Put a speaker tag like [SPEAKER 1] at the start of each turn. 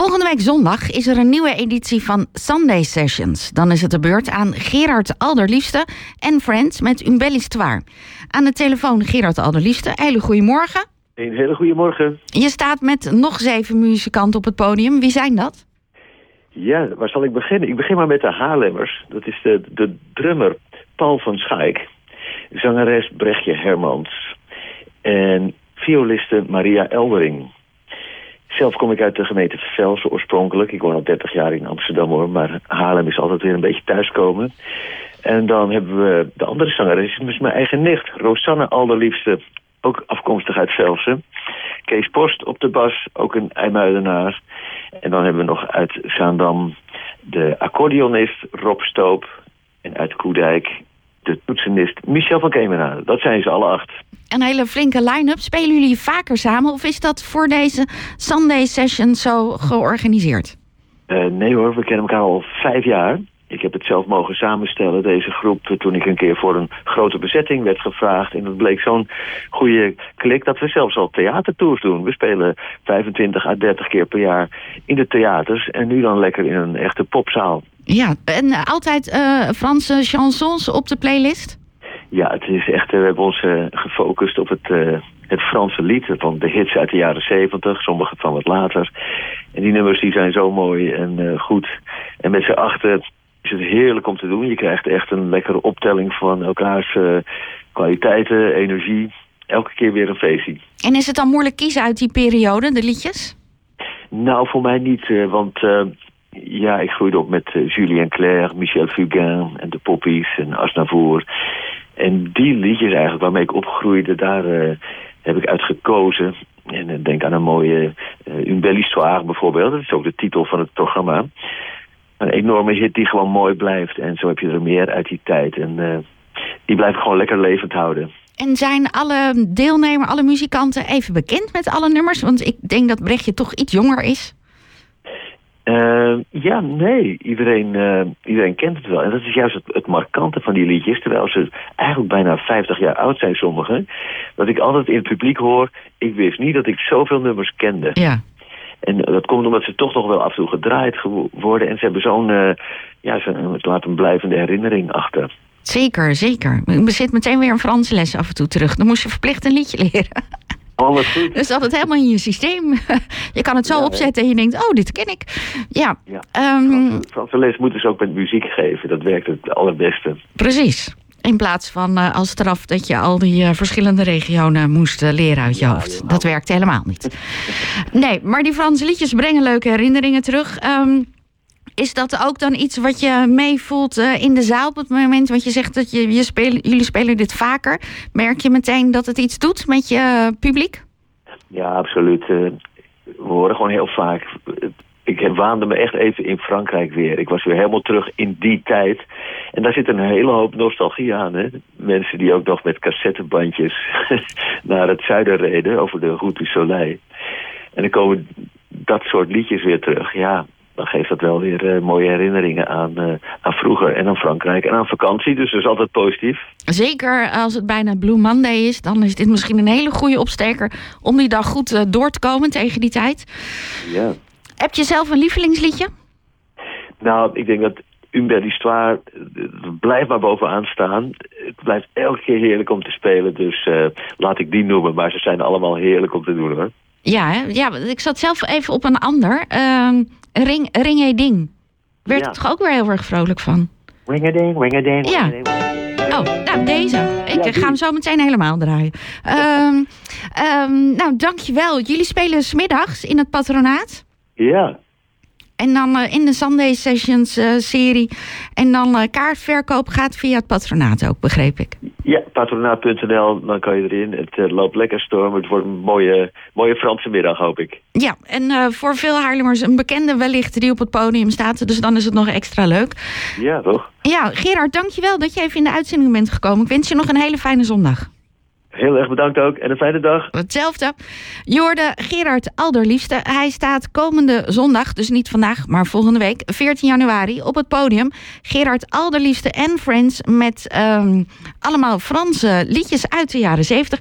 [SPEAKER 1] Volgende week zondag is er een nieuwe editie van Sunday Sessions. Dan is het de beurt aan Gerard Alderliefste en Friends met Un belle histoire. Aan de telefoon Gerard Alderliefste. Hele goedemorgen.
[SPEAKER 2] Een hele goede morgen.
[SPEAKER 1] Je staat met nog zeven muzikanten op het podium. Wie zijn dat?
[SPEAKER 2] Ja, waar zal ik beginnen? Ik begin maar met de Haarlemmers. Dat is de, de drummer Paul van Schaik. Zangeres Brechtje Hermans. En violiste Maria Eldering. Zelf kom ik uit de gemeente Velsen oorspronkelijk. Ik woon al 30 jaar in Amsterdam hoor, maar Haarlem is altijd weer een beetje thuiskomen. En dan hebben we de andere zangeres, is mijn eigen nicht, Rosanne Alderliefste, ook afkomstig uit Velsen. Kees Post op de bas, ook een IJmuidenaar. En dan hebben we nog uit Zaandam de accordeonist Rob Stoop. En uit Koedijk de toetsenist Michel van Kemenade. Dat zijn ze alle acht.
[SPEAKER 1] Een hele flinke line-up. Spelen jullie vaker samen of is dat voor deze Sunday Session zo georganiseerd?
[SPEAKER 2] Uh, nee hoor, we kennen elkaar al vijf jaar. Ik heb het zelf mogen samenstellen, deze groep, toen ik een keer voor een grote bezetting werd gevraagd. En dat bleek zo'n goede klik dat we zelfs al theatertours doen. We spelen 25 à 30 keer per jaar in de theaters en nu dan lekker in een echte popzaal.
[SPEAKER 1] Ja, en altijd uh, Franse chansons op de playlist?
[SPEAKER 2] Ja, het is echt, we hebben ons gefocust op het, het Franse lied van de hits uit de jaren 70, sommige van wat later. En die nummers die zijn zo mooi en goed. En met z'n achter is het heerlijk om te doen. Je krijgt echt een lekkere optelling van elkaars kwaliteiten, energie. Elke keer weer een feestje.
[SPEAKER 1] En is het dan moeilijk kiezen uit die periode, de liedjes?
[SPEAKER 2] Nou, voor mij niet, want ja, ik groeide op met uh, Julien Clerc, Michel Fugain en de Poppies en Asnavour. En die liedjes eigenlijk waarmee ik opgroeide, daar uh, heb ik uit gekozen. En uh, denk aan een mooie Une belle histoire bijvoorbeeld. Dat is ook de titel van het programma. Een enorme hit die gewoon mooi blijft. En zo heb je er meer uit die tijd. En die blijf ik gewoon lekker levend houden.
[SPEAKER 1] En zijn alle deelnemers, alle muzikanten even bekend met alle nummers? Want ik denk dat Brechtje toch iets jonger is.
[SPEAKER 2] Uh, ja, nee. Iedereen, uh, iedereen kent het wel. En dat is juist het, het, markante van die liedjes. Terwijl ze eigenlijk bijna 50 jaar oud zijn, sommigen. Dat ik altijd in het publiek hoor... ik wist niet dat ik zoveel nummers kende.
[SPEAKER 1] Ja.
[SPEAKER 2] En dat komt omdat ze toch nog wel af en toe gedraaid worden. En ze hebben zo'n... Uh, ja, ze laten een blijvende herinnering achter.
[SPEAKER 1] Zeker, zeker. Ik zit meteen weer een Franse les af en toe terug. Dan moest je verplicht een liedje leren.
[SPEAKER 2] Alles goed.
[SPEAKER 1] Dus dat het helemaal in je systeem. Je kan het zo ja, opzetten en je denkt, oh, dit ken ik. Ja.
[SPEAKER 2] ja. Um, Franse les moeten ze ook met muziek geven. Dat werkt het allerbeste.
[SPEAKER 1] Precies. In plaats van uh, als straf dat je al die uh, verschillende regionen moest uh, leren uit je ja, hoofd. Dat werkt helemaal niet. nee, maar die Franse liedjes brengen leuke herinneringen terug. Um, is dat ook dan iets wat je meevoelt uh, in de zaal op het moment? Want je zegt dat je, je jullie spelen dit vaker. Merk je meteen dat het iets doet met je publiek?
[SPEAKER 2] Ja, absoluut. Uh, we horen gewoon heel vaak... Ik waande me echt even in Frankrijk weer. Ik was weer helemaal terug in die tijd. En daar zit een hele hoop nostalgie aan. Hè? Mensen die ook nog met cassettebandjes naar het zuiden reden... over de Route du Soleil. En dan komen dat soort liedjes weer terug. Ja, dan geeft dat wel weer uh, mooie herinneringen aan, uh, aan vroeger en aan Frankrijk en aan vakantie. Dus dat is altijd positief.
[SPEAKER 1] Zeker als het bijna Blue Monday is, dan is dit misschien een hele goede opsteker om die dag goed uh, door te komen tegen die tijd.
[SPEAKER 2] Ja.
[SPEAKER 1] Heb je zelf een lievelingsliedje?
[SPEAKER 2] Nou, ik denk dat belle histoire blijft maar bovenaan staan. Het blijft elke keer heerlijk om te spelen, dus laat ik die noemen. Maar ze zijn allemaal heerlijk om te doen hoor.
[SPEAKER 1] Ja, ja ik zat zelf even op een ander. Uh, ring, ring ding. Werd ja. toch ook weer heel erg vrolijk van?
[SPEAKER 2] Ring-a-ding, ring-a-ding.
[SPEAKER 1] Ja. Oh, nou deze. Ik ja, ga hem zo meteen helemaal draaien. um, um, nou, dankjewel. Jullie spelen smiddags in het patronaat.
[SPEAKER 2] Ja.
[SPEAKER 1] En dan uh, in de Sunday Sessions uh, serie. En dan uh, kaartverkoop gaat via het patronaat ook, begreep ik.
[SPEAKER 2] Ja, patronaat.nl, dan kan je erin. Het loopt lekker storm. Het wordt een mooie, mooie Franse middag, hoop ik.
[SPEAKER 1] Ja, en voor veel Haarlemmers een bekende wellicht die op het podium staat. Dus dan is het nog extra leuk.
[SPEAKER 2] Ja, toch?
[SPEAKER 1] Ja, Gerard, dankjewel dat je even in de uitzending bent gekomen. Ik wens je nog een hele fijne zondag.
[SPEAKER 2] Heel erg bedankt ook en een fijne dag.
[SPEAKER 1] Hetzelfde. Jorde Gerard Alderliefste. Hij staat komende zondag, dus niet vandaag, maar volgende week, 14 januari, op het podium. Gerard Alderliefste en Friends met um, allemaal Franse liedjes uit de jaren 70.